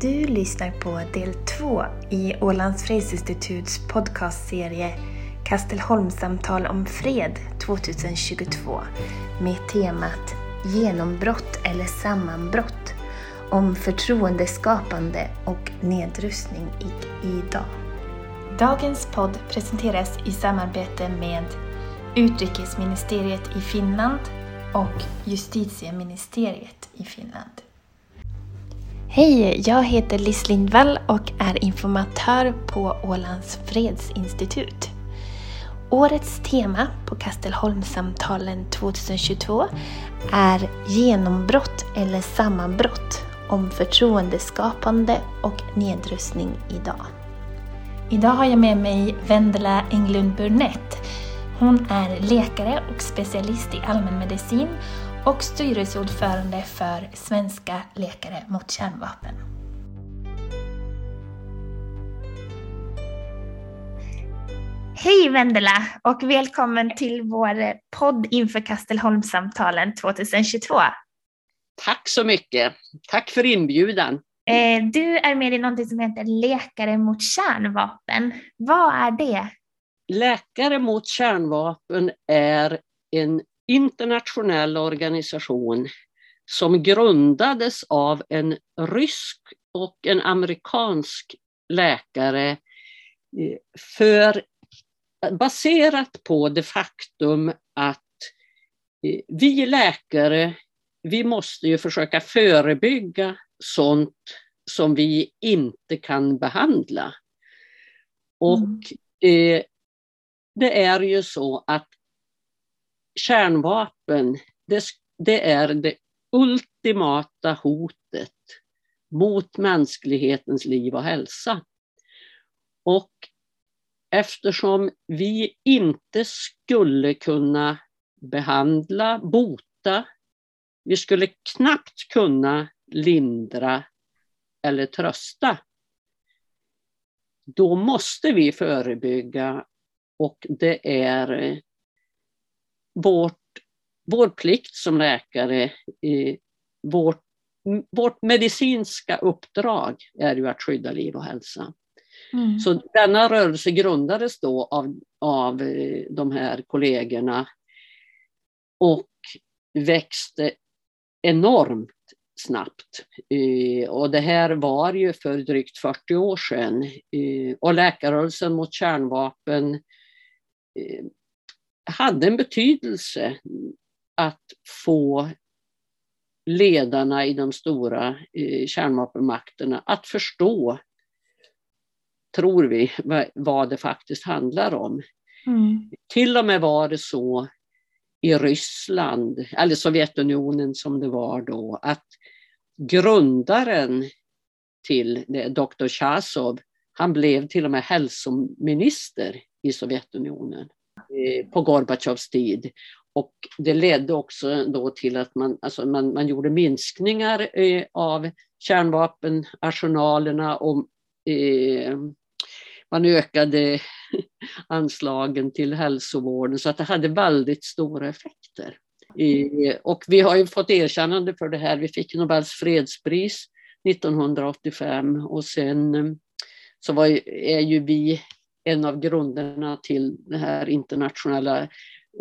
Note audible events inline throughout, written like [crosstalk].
Du lyssnar på del två i Ålands fredsinstituts podcastserie Kastelholmssamtal om fred 2022 med temat Genombrott eller sammanbrott om förtroendeskapande och nedrustning idag. Dagens podd presenteras i samarbete med Utrikesministeriet i Finland och Justitieministeriet i Finland. Hej, jag heter Liss Lindvall och är informatör på Ålands fredsinstitut. Årets tema på Kastelholmssamtalen 2022 är Genombrott eller sammanbrott om förtroendeskapande och nedrustning idag. Idag har jag med mig Vendela Englund Burnett. Hon är läkare och specialist i allmänmedicin och styrelseordförande för Svenska Läkare mot Kärnvapen. Hej Vendela och välkommen till vår podd inför Kastelholmssamtalen 2022. Tack så mycket. Tack för inbjudan. Eh, du är med i något som heter Läkare mot kärnvapen. Vad är det? Läkare mot kärnvapen är en internationell organisation som grundades av en rysk och en amerikansk läkare eh, för, baserat på det faktum att eh, vi läkare, vi måste ju försöka förebygga sånt som vi inte kan behandla. Och mm. eh, det är ju så att kärnvapen, det, det är det ultimata hotet mot mänsklighetens liv och hälsa. Och eftersom vi inte skulle kunna behandla, bota, vi skulle knappt kunna lindra eller trösta. Då måste vi förebygga och det är vårt, vår plikt som läkare, vårt, vårt medicinska uppdrag är ju att skydda liv och hälsa. Mm. Så denna rörelse grundades då av, av eh, de här kollegorna och växte enormt snabbt. Eh, och det här var ju för drygt 40 år sedan. Eh, och läkarrörelsen mot kärnvapen hade en betydelse att få ledarna i de stora eh, kärnvapenmakterna att förstå, tror vi, vad det faktiskt handlar om. Mm. Till och med var det så i Ryssland, eller Sovjetunionen som det var då, att grundaren till Dr. Chazov, han blev till och med hälsominister i Sovjetunionen. Eh, på Gorbatjovs tid. Och det ledde också då till att man, alltså man, man gjorde minskningar eh, av kärnvapenarsenalerna och eh, man ökade [laughs] anslagen till hälsovården så att det hade väldigt stora effekter. Och vi har ju fått erkännande för det här. Vi fick Nobels fredspris 1985 och sen så var, är ju vi en av grunderna till den här internationella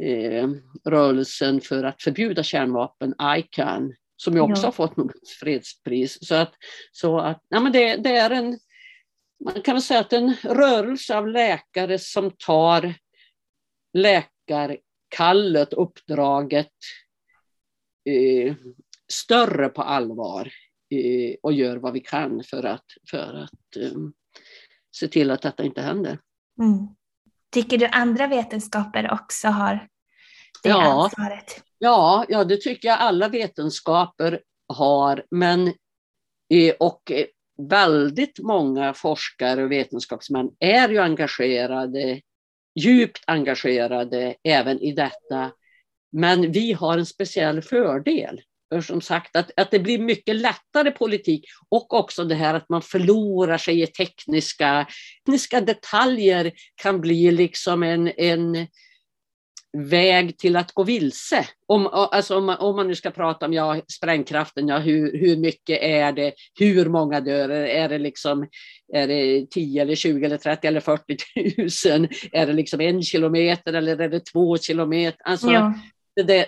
eh, rörelsen för att förbjuda kärnvapen, ICAN, som ju också ja. har fått Nobels fredspris. Så att, så att ja, men det, det är en, man kan väl säga att en rörelse av läkare som tar läkarkallet, uppdraget, eh, större på allvar eh, och gör vad vi kan för att, för att eh, se till att detta inte händer. Mm. Tycker du andra vetenskaper också har det ja, ansvaret? Ja, ja, det tycker jag alla vetenskaper har. Men, eh, och eh, väldigt många forskare och vetenskapsmän är ju engagerade, djupt engagerade även i detta. Men vi har en speciell fördel som sagt att, att det blir mycket lättare politik och också det här att man förlorar sig i tekniska, tekniska detaljer kan bli liksom en, en väg till att gå vilse. Om, alltså om, man, om man nu ska prata om ja, sprängkraften, ja, hur, hur mycket är det, hur många dör, är det liksom är det 10 eller 20 eller 30 eller 40 000? Är det liksom en kilometer eller är det två kilometer? Alltså, ja. det, det,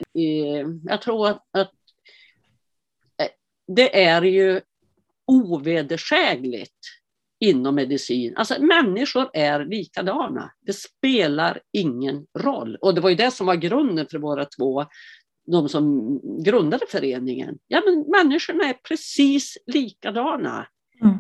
jag tror att, att eh, det är ju ovedersägligt inom medicin. Alltså människor är likadana. Det spelar ingen roll. Och det var ju det som var grunden för våra två, de som grundade föreningen. Ja, men människorna är precis likadana. Mm.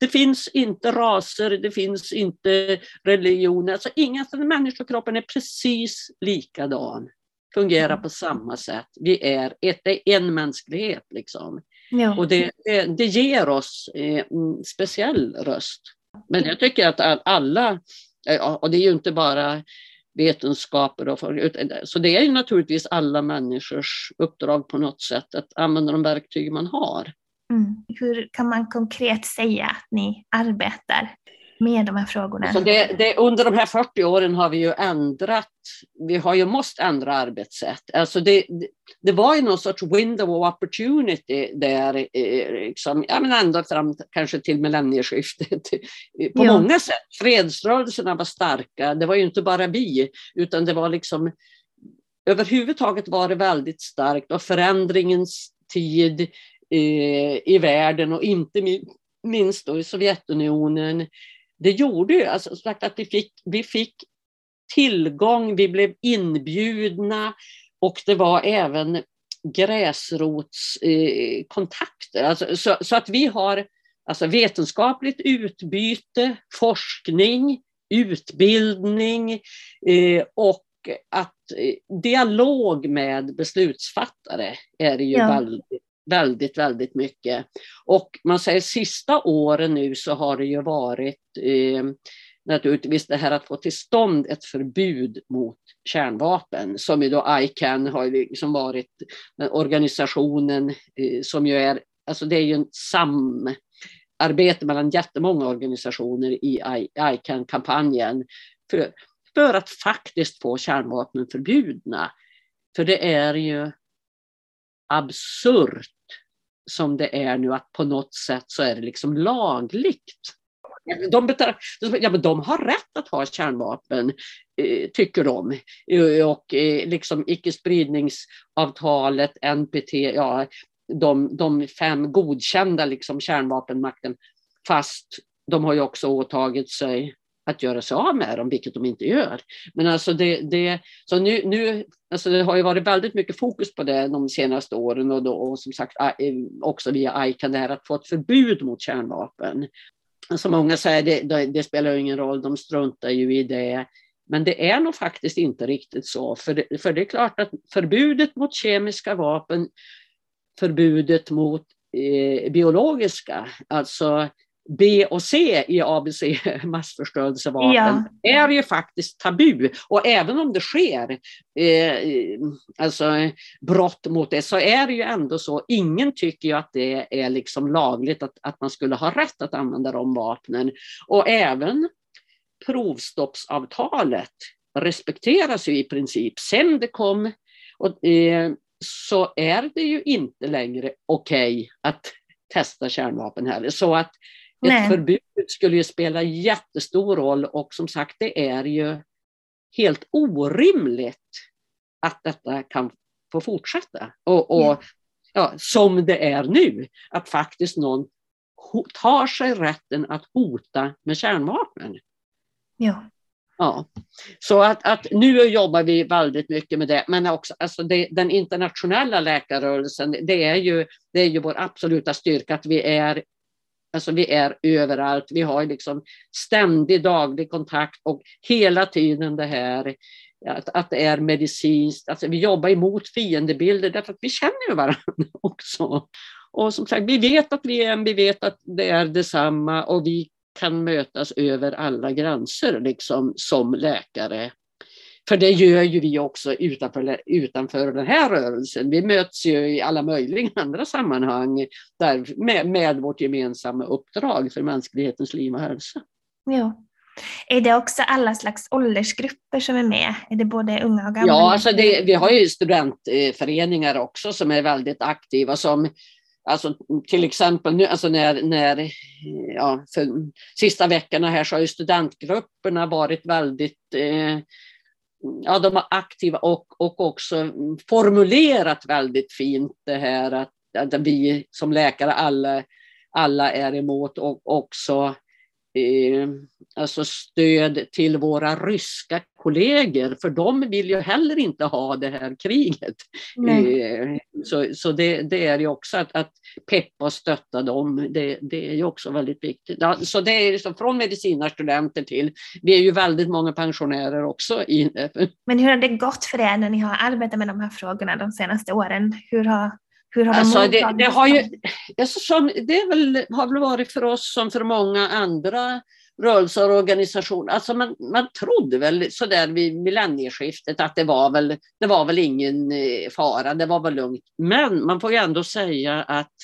Det finns inte raser, det finns inte religioner, alltså inga, människokroppen är precis likadan. Fungerar mm. på samma sätt. Vi är ett, en mänsklighet liksom. Ja. Och det, det, det, ger oss eh, en speciell röst. Men jag tycker att alla, eh, och det är ju inte bara vetenskaper, och för, så det är ju naturligtvis alla människors uppdrag på något sätt att använda de verktyg man har. Mm. Hur kan man konkret säga att ni arbetar med de här frågorna? Alltså det, det, under de här 40 åren har vi ju ändrat, vi har ju måste ändra arbetssätt. Alltså det, det var ju någon sorts window of opportunity där, eh, liksom, ja men ända fram kanske till millennieskiftet. [laughs] På ja. många sätt. Fredsrörelserna var starka, det var ju inte bara vi, utan det var liksom överhuvudtaget var det väldigt starkt och förändringens tid eh, i världen och inte minst då i Sovjetunionen det gjorde ju alltså, att vi fick, vi fick tillgång, vi blev inbjudna och det var även gräsrotskontakter. Eh, alltså, så, så, att vi har alltså, vetenskapligt utbyte, forskning, utbildning eh, och att eh, dialog med beslutsfattare är ju ja. väldigt väldigt, väldigt mycket. Och man säger sista åren nu så har det ju varit eh, naturligtvis det här att få till stånd ett förbud mot kärnvapen som ju då ICAN har liksom varit organisationen eh, som ju är, alltså det är ju en samarbete mellan jättemånga organisationer i ICAN-kampanjen för, för att faktiskt få kärnvapen förbjudna. För det är ju absurt som det är nu att på något sätt så är det liksom lagligt. De, betar, ja, men de har rätt att ha kärnvapen, eh, tycker de. Eh, och eh, liksom icke-spridningsavtalet, NPT, ja, de, de fem godkända liksom kärnvapenmakten, fast de har ju också åtagit sig att göra sig av med dem, vilket de inte gör. Men alltså det, det, så nu, nu, alltså det har ju varit väldigt mycket fokus på det de senaste åren och, då, och som sagt eh, också via ICAN, det här att få ett förbud mot kärnvapen. Alltså många säger det, det, det spelar ingen roll, de struntar ju i det. Men det är nog faktiskt inte riktigt så, för det, för det är klart att förbudet mot kemiska vapen, förbudet mot eh, biologiska, alltså B och C i ABC, [laughs] massförstörelsevapen, ja. är ju faktiskt tabu. Och även om det sker eh, alltså, brott mot det så är det ju ändå så, ingen tycker ju att det är liksom lagligt att, att man skulle ha rätt att använda de vapnen. Och även provstoppsavtalet respekteras ju i princip. Sen det kom och, eh, så är det ju inte längre okej okay att testa kärnvapen heller. Så att Nej. Ett förbud skulle ju spela jättestor roll och som sagt det är ju helt orimligt att detta kan få fortsätta. Och, och ja. ja. som det är nu, att faktiskt någon tar sig rätten att hota med kärnvapen. Ja. Ja. Så att, att nu jobbar vi väldigt mycket med det, men också alltså det, den internationella läkarrörelsen, det är, ju, det är ju vår absoluta styrka att vi är Alltså vi är överallt, vi har liksom ständig daglig kontakt och hela tiden det här att, att det är medicinskt. Alltså vi jobbar emot fiendebilder därför att vi känner ju varandra [laughs] också. Och som sagt, vi vet att vi är en, vi vet att det är detsamma och vi kan mötas över alla gränser liksom, som läkare för det gör ju vi också utanför, utanför den här rörelsen. Vi möts ju i alla möjliga [laughs] andra sammanhang där, med, med vårt gemensamma uppdrag för mänsklighetens liv och hälsa. Ja. Är det också alla slags åldersgrupper som är med? Är det både unga och gamla? Ja, alltså det, vi har ju studentföreningar också som är väldigt aktiva som Alltså till exempel nu, alltså när, när ja, för sista veckorna här så har ju studentgrupperna varit väldigt eh, ja, de var aktiva och, och också formulerat väldigt fint det här att, att vi som läkare alla, alla är emot och också eh, alltså stöd till våra ryska kollegor, för de vill ju heller inte ha det här kriget. Eh, så så det, det, är ju också att, att peppa och stötta dem, det, det är ju också väldigt viktigt. Ja, så det är liksom från medicinarstudenter till, vi är ju väldigt många pensionärer också. I, Men hur har det gått för er när ni har arbetat med de här frågorna de senaste åren? Hur har hur har alltså, det, det, har ju, alltså, som, det väl, har väl varit för oss som för många andra rörelser och organisationer. Alltså man, man trodde väl sådär vid millennieskiftet att det var, väl, det var väl ingen eh, fara, det var väl lugnt. Men man får ju ändå säga att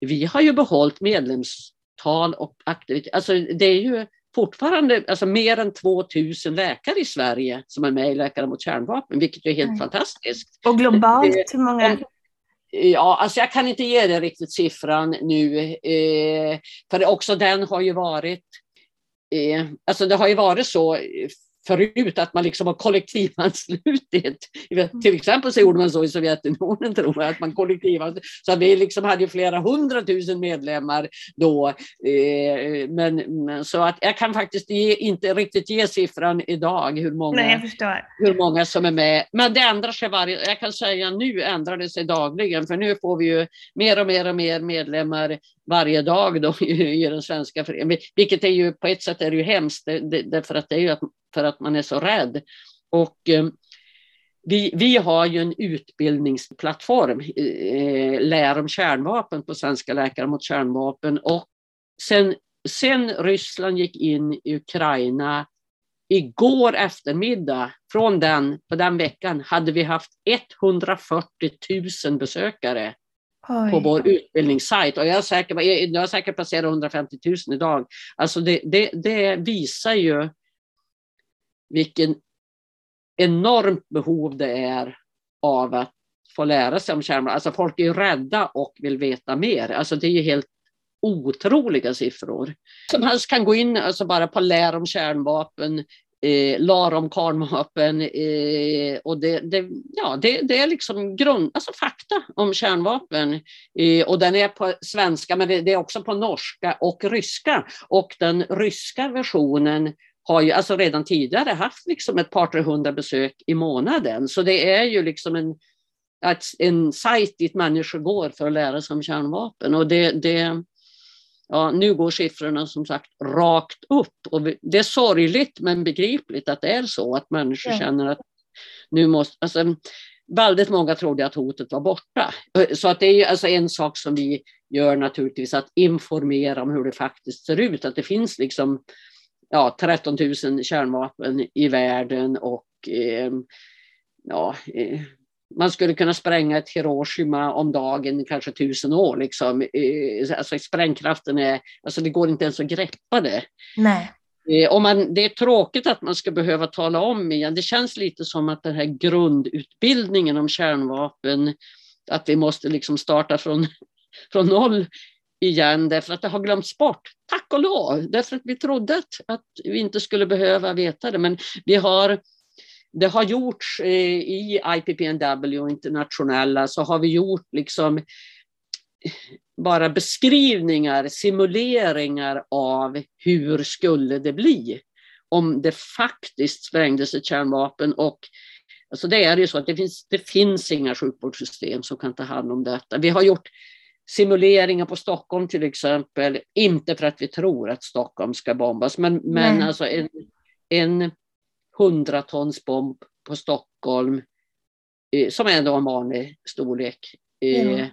vi har ju behållit medlemstal och aktivitet. Alltså det är ju fortfarande alltså mer än 2000 läkare i Sverige som är med i Läkare mot kärnvapen, vilket är helt mm. fantastiskt. Och globalt, hur många? Ja, alltså jag kan inte ge dig riktigt siffran nu, eh, för också den har ju varit eh, alltså det har ju varit så eh, förut att man liksom har kollektivanslutit. Till exempel så gjorde man så i Sovjetunionen tror jag, att man kollektivanslöt. Så vi liksom hade flera hundratusen medlemmar då. Eh, men, så att jag kan faktiskt ge, inte riktigt ge siffran idag hur många, Nej, hur många som är med. Men det ändrar sig varje, jag kan säga nu ändrar det sig dagligen för nu får vi ju mer och mer och mer medlemmar varje dag då [laughs] i, den svenska föreningen. Vilket är ju på ett sätt är det ju hemskt därför att det är ju att, för att man är så rädd. Och eh, vi, vi har ju en utbildningsplattform, eh, Lär om kärnvapen på Svenska Läkare mot kärnvapen. Och sen, sen Ryssland gick in i Ukraina igår eftermiddag, från den, på den veckan, hade vi haft 140 000 besökare Oj. på vår utbildningssajt. Och jag är säker, jag är säkert passerat 150 000 idag. Alltså det, det, det visar ju vilken enormt behov det är av att få lära sig om kärnvapen. Alltså folk är ju rädda och vill veta mer. Alltså det är ju helt otroliga siffror. Som helst kan gå in alltså bara på lär om kärnvapen eh, LAR om kärnvapen eh, och det, det, ja, det, det, är liksom grund, alltså fakta om kärnvapen. Eh, och den är på svenska men det, det, är också på norska och ryska. Och den ryska versionen har ju alltså redan tidigare haft liksom ett par tre hundra besök i månaden. Så det är ju liksom en, en sajt dit människor går för att lära sig om kärnvapen. Och det, det, Ja, nu går siffrorna som sagt rakt upp och det är sorgligt men begripligt att det är så att människor ja. känner att nu måste, alltså, väldigt många trodde att hotet var borta. Så att det är alltså en sak som vi gör naturligtvis att informera om hur det faktiskt ser ut, att det finns liksom ja, 13 000 kärnvapen i världen och eh, ja, eh, man skulle kunna spränga ett Hiroshima om dagen kanske tusen år. Liksom. Eh, alltså sprängkraften är, alltså det går inte ens att greppa det. Nej. Eh, och man, det är tråkigt att man ska behöva tala om igen. Det känns lite som att den här grundutbildningen om kärnvapen, att vi måste liksom starta från, [laughs] från noll igen därför att det har glömts bort. Tack och lov, därför att vi trodde att vi inte skulle behöva veta det. Men vi har det har gjorts eh, i IPPNW internationella så har vi gjort liksom bara beskrivningar, simuleringar av hur skulle det bli om det faktiskt sprängdes ett kärnvapen och Alltså det är ju så att det finns, det finns inga sjukvårdssystem som kan ta hand om detta. Vi har gjort simuleringar på Stockholm till exempel, inte för att vi tror att Stockholm ska bombas, men, men alltså en, en hundratonsbomb på Stockholm, eh, som är en vanlig storlek, eh,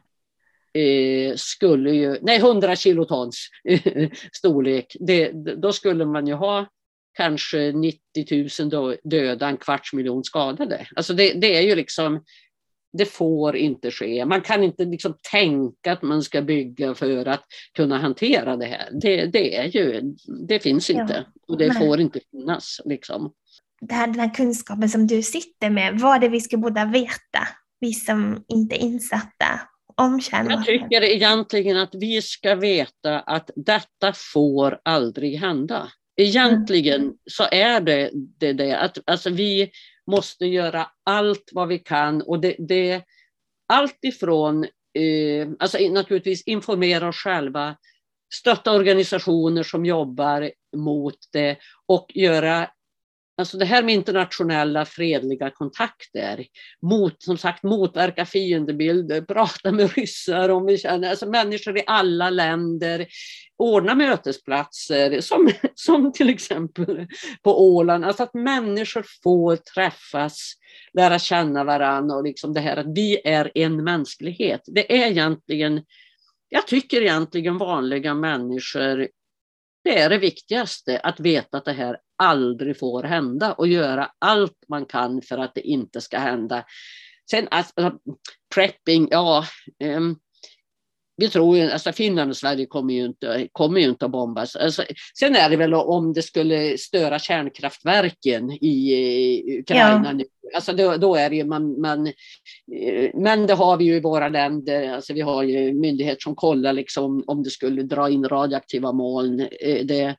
eh, skulle ju, nej 100 kilotons [laughs] storlek, det, då skulle man ju ha kanske 90 000 döda, en kvarts miljon skadade. Alltså det, det är ju liksom det får inte ske. Man kan inte liksom tänka att man ska bygga för att kunna hantera det här. Det, det, är ju, det finns inte och det får inte finnas. Liksom. Det här, den här kunskapen som du sitter med, vad är det vi ska borde veta, vi som inte är insatta om kärnvapen? Jag tycker egentligen att vi ska veta att detta får aldrig hända. Egentligen mm. så är det det, det att alltså vi måste göra allt vad vi kan och det, det allt ifrån eh, alltså naturligtvis informera oss själva, stötta organisationer som jobbar mot det och göra Alltså det här med internationella fredliga kontakter, mot, som sagt motverka fiendebilder, prata med ryssar om vi känner, alltså människor i alla länder, ordna mötesplatser som, [laughs] som till exempel på Åland, alltså att människor får träffas, lära känna varandra och liksom det här att vi är en mänsklighet. Det är egentligen, jag tycker egentligen vanliga människor det är det viktigaste, att veta att det här aldrig får hända och göra allt man kan för att det inte ska hända. Sen alltså, prepping, ja, um, vi tror ju, alltså Finland och Sverige kommer ju inte, kommer ju inte att bombas. Alltså, sen är det väl om det skulle störa kärnkraftverken i Ukraina ja. Alltså då, då, är det ju man, man, eh, men det har vi ju i våra länder, alltså vi har ju myndigheter som kollar liksom om det skulle dra in radioaktiva moln. Eh, det,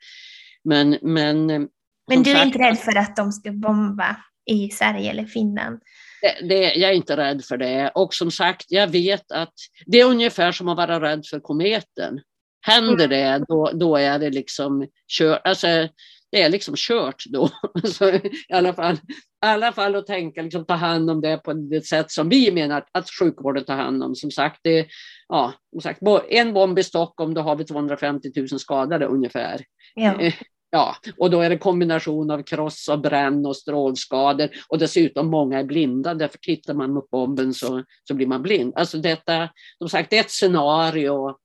men, men, men du är sagt, inte rädd för att de ska bomba i Sverige eller Finland? Det, det, jag är inte rädd för det. Och som sagt, jag vet att det är ungefär som att vara rädd för kometen. Händer mm. det, då, då är det liksom kört. Alltså, det är liksom kört då. [laughs] Så I alla fall, i alla fall att tänka, liksom, ta hand om det på det sätt som vi menar att sjukvården tar hand om. Som sagt, det, ja, som sagt en bomb i Stockholm, då har vi 250 000 skadade ungefär. Ja. Ja, och då är det kombination av kross och bränn och strålskador och dessutom många är blinda, därför tittar man mot bomben så, så blir man blind. Alltså detta, som sagt, det är ett scenario.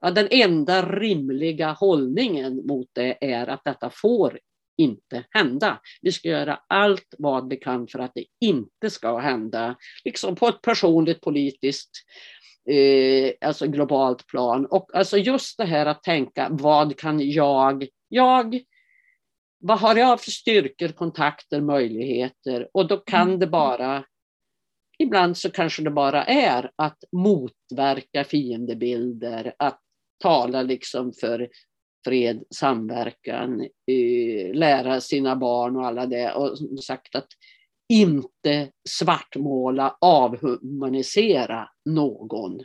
Ja, den enda rimliga hållningen mot det är att detta får inte hända. Vi ska göra allt vad vi kan för att det inte ska hända, liksom på ett personligt politiskt eh, alltså globalt plan. Och alltså just det här att tänka, vad kan jag jag, vad har jag för styrkor, kontakter, möjligheter? Och då kan mm. det bara, ibland så kanske det bara är att motverka fiendebilder, att tala liksom för fred, samverkan, eh, lära sina barn och alla det. Och som sagt att inte svartmåla, avhumanisera någon.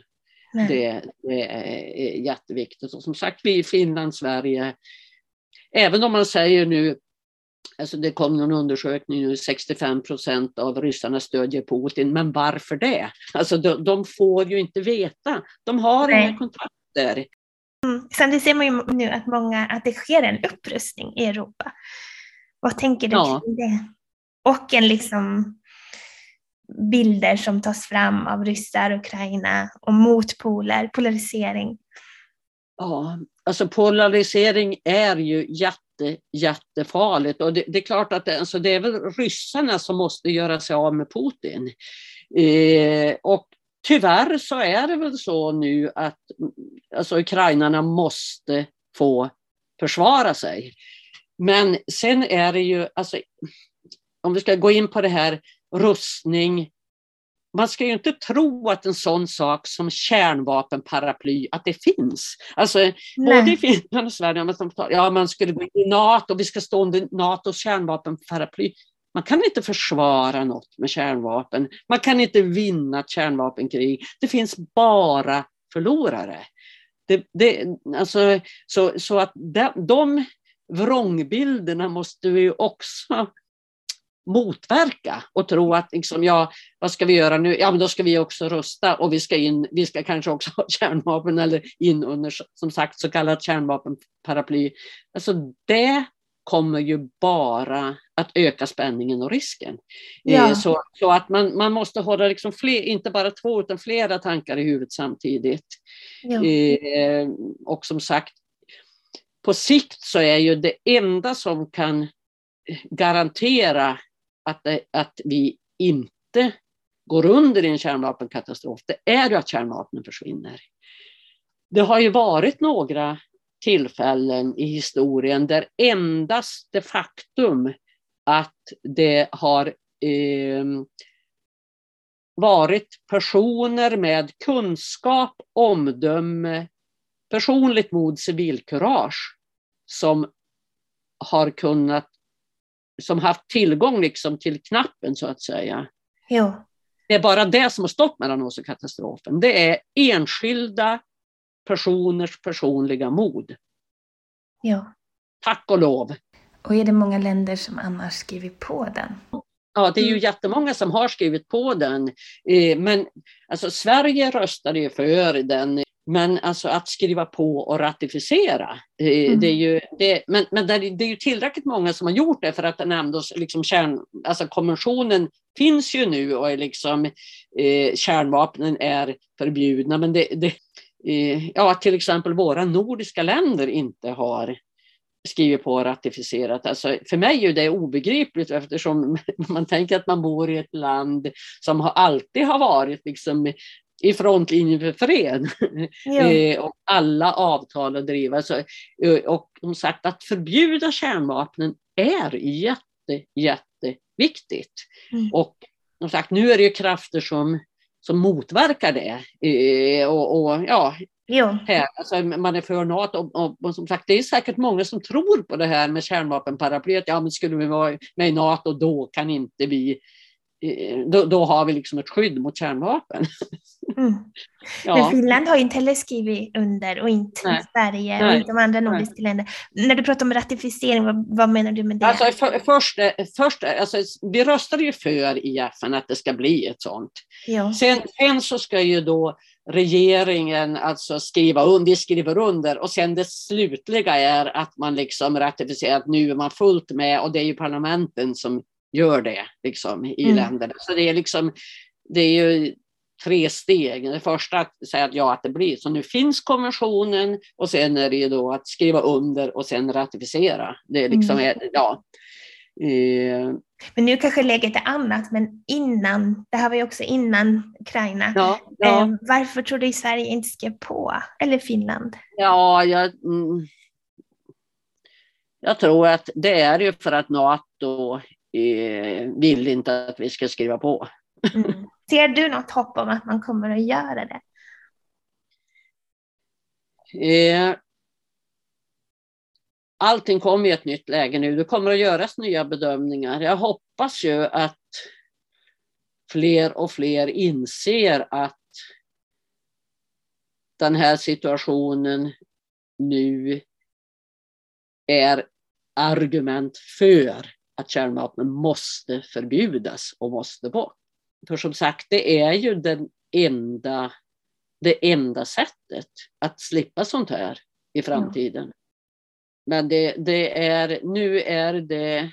Det, det, är jätteviktigt. Och som sagt, vi i Finland, Sverige, Även om man säger nu, alltså det kom någon undersökning nu, 65 procent av ryssarna stödjer Putin, men varför det? Alltså de, de får ju inte veta, de har Nej. inga kontakter. Mm. Samtidigt ser man ju nu att, många, att det sker en upprustning i Europa. Vad tänker du ja. kring det? Och en liksom bilder som tas fram av ryssar, Ukraina och motpoler, polarisering. Ja, alltså polarisering är ju jätte, jättefarligt och det, det är klart att det, alltså det är väl ryssarna som måste göra sig av med Putin. Eh, och tyvärr så är det väl så nu att mm, alltså ukrainarna måste få försvara sig. Men sen är det ju, alltså, om vi ska gå in på det här rustning, man ska ju inte tro att en sån sak som kärnvapenparaply, att det finns. Alltså, både i Finland och Sverige, ja man skulle gå in i NATO, vi ska stå under NATOs kärnvapenparaply. Man kan inte försvara något med kärnvapen. Man kan inte vinna ett kärnvapenkrig. Det finns bara förlorare. Det, det, alltså, så, så att de, de vrångbilderna måste vi också motverka och tro att liksom, ja, vad ska vi göra nu? Ja, men då ska vi också rusta och vi ska, in, vi ska kanske också ha [laughs] kärnvapen eller in under som sagt så kallat kärnvapenparaply. Alltså det kommer ju bara att öka spänningen och risken. Eh, ja. Så, så att man, man måste hålla liksom fler, inte bara två utan flera tankar i huvudet samtidigt. Ja. Eh, och som sagt, på sikt så är ju det enda som kan garantera att, eh, att vi inte går under i en kärnvapenkatastrof, det är ju att kärnvapnen försvinner. Det har ju varit några tillfällen i historien där endast det faktum att det har eh, varit personer med kunskap, omdöme, personligt mod, civilkurage som har kunnat, som haft tillgång liksom till knappen så att säga. Jo. Det är bara det som har stått mellan oss och katastrofen. Det är enskilda personers personliga mod. Ja. Tack och lov. Och är det många länder som annars skriver på den? Ja, det är ju Mm. jättemånga som har skrivit på den. Eh, Men alltså, Sverige röstade ju för den. Men alltså att skriva på och ratificera, eh, Mm. det är ju, det, men, men det är ju tillräckligt många som har gjort det för att den ändå liksom kärn, alltså konventionen finns ju nu och är liksom, eh, kärnvapnen är förbjudna. Men det, det, eh, ja, till exempel våra nordiska länder inte har skrivit på och ratificerat. Alltså, för mig är det obegripligt eftersom [laughs] man tänker att man bor i ett land som alltid har varit liksom i frontlinjen för fred. [laughs] Jo. Eh, och alla avtal att driva. Alltså, eh, och som sagt att förbjuda kärnvapnen är jätte, jätteviktigt. Mm. Och som sagt, nu är det ju krafter som, som motverkar det. Eh, och, och ja, här. Alltså, man är för NATO och, och, och som sagt det är säkert många som tror på det här med kärnvapenparaplyet. Ja men skulle vi vara med i NATO då kan inte vi då, då har vi liksom ett skydd mot kärnvapen. Mm. [laughs] Men Ja, Finland har ju inte skrivit under och inte Nej. Sverige och Nej. inte de andra nordiska länderna. När du pratar om ratificering, vad, vad menar du med det? alltså, för, först, först, alltså, vi röstade ju för i FN att det ska bli ett sånt. ja. Sen, sen så ska ju då regeringen alltså skriva under, vi skriver under och sen det slutliga är att man liksom ratificerar att nu är man fullt med och det är ju parlamenten som gör det liksom i Mm. länderna. Så det är liksom, det är ju tre steg. Det första att säga att ja, att det blir så. Nu finns konventionen och sen är det ju då att skriva under och sen ratificera. Det är liksom, Mm. ja. Eh, Men nu kanske läget är annat, men innan, det här var ju också innan Ukraina. ja, ja. Eh, varför tror du Sverige inte skrev på? Eller Finland? Ja, jag, mm, jag tror att det är ju för att NATO eh, vill inte att vi ska skriva på. Mm. Ser du något hopp om att man kommer att göra det? Eh, allting kommer i ett nytt läge nu. Det kommer att göras nya bedömningar. Jag hoppas ju att fler och fler inser att den här situationen nu är argument för att kärnvapnen måste förbjudas och måste bort. För som sagt, det är ju den enda, det enda sättet att slippa sånt här i framtiden. Men det, det är, nu är det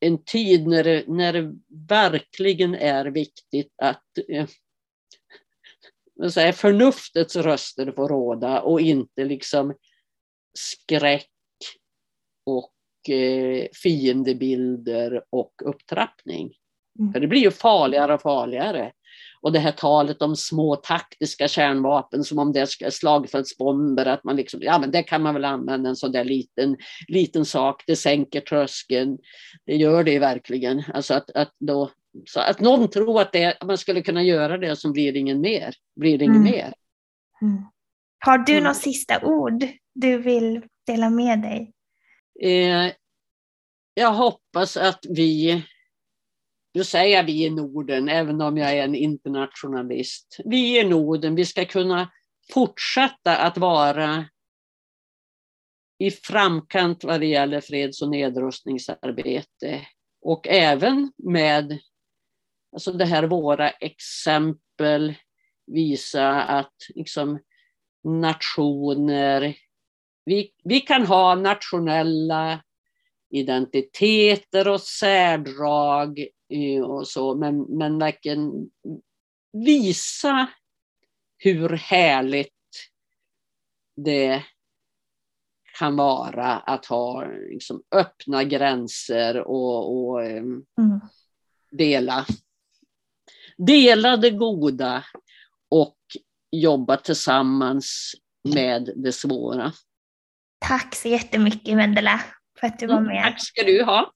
en tid när det, när det verkligen är viktigt att eh, [laughs] säger, förnuftets röster får råda och inte liksom skräck och fiendebilder och upptrappning. Mm. För det blir ju farligare och farligare. Och det här talet om små taktiska kärnvapen som om det är slagfältsbomber, att man liksom, ja men det kan man väl använda en sån där liten, liten sak, det sänker tröskeln. Det gör det verkligen. Alltså att, att, då, så att någon tror att det, man skulle kunna göra det så blir ingen mer. Blir ingen Mm. mer. Mm. Har du Mm. något sista ord du vill dela med dig? Eh, jag hoppas att vi, nu säger jag vi i Norden, även om jag är en internationalist. Vi i Norden, vi ska kunna fortsätta att vara i framkant vad det gäller freds och nedrustningsarbete. Och även med alltså det här våra exempel visa att liksom, nationer vi, vi kan ha nationella identiteter och särdrag eh, och så, men, men verkligen visa hur härligt det kan vara att ha liksom, öppna gränser och, och eh, Mm. dela dela det goda och jobba tillsammans med det svåra. Tack så jättemycket Vendela för att du var mm, med. tack ska du ha.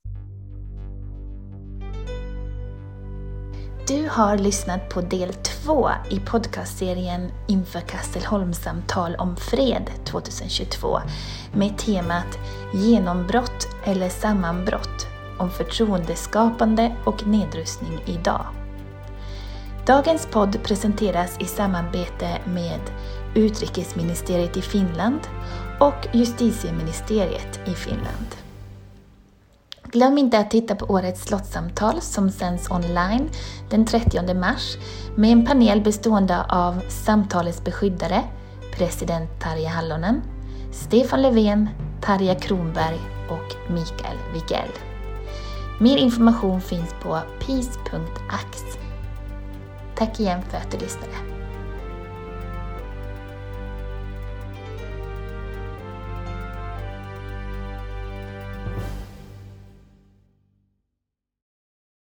Du har lyssnat på del två i podcastserien inför Kastelholmssamtal om fred 2022 med temat Genombrott eller sammanbrott om förtroendeskapande och nedrustning idag. Dagens podd presenteras i samarbete med Utrikesministeriet i Finland och Justitieministeriet i Finland. Glöm inte att titta på årets slottssamtal som sänds online den 30 mars med en panel bestående av samtalets beskyddare, president Tarja Hallonen, Stefan Löfven, Tarja Kronberg och Mikael Wigell. Mer information finns på peace.ax. Tack igen för att du lyssnade.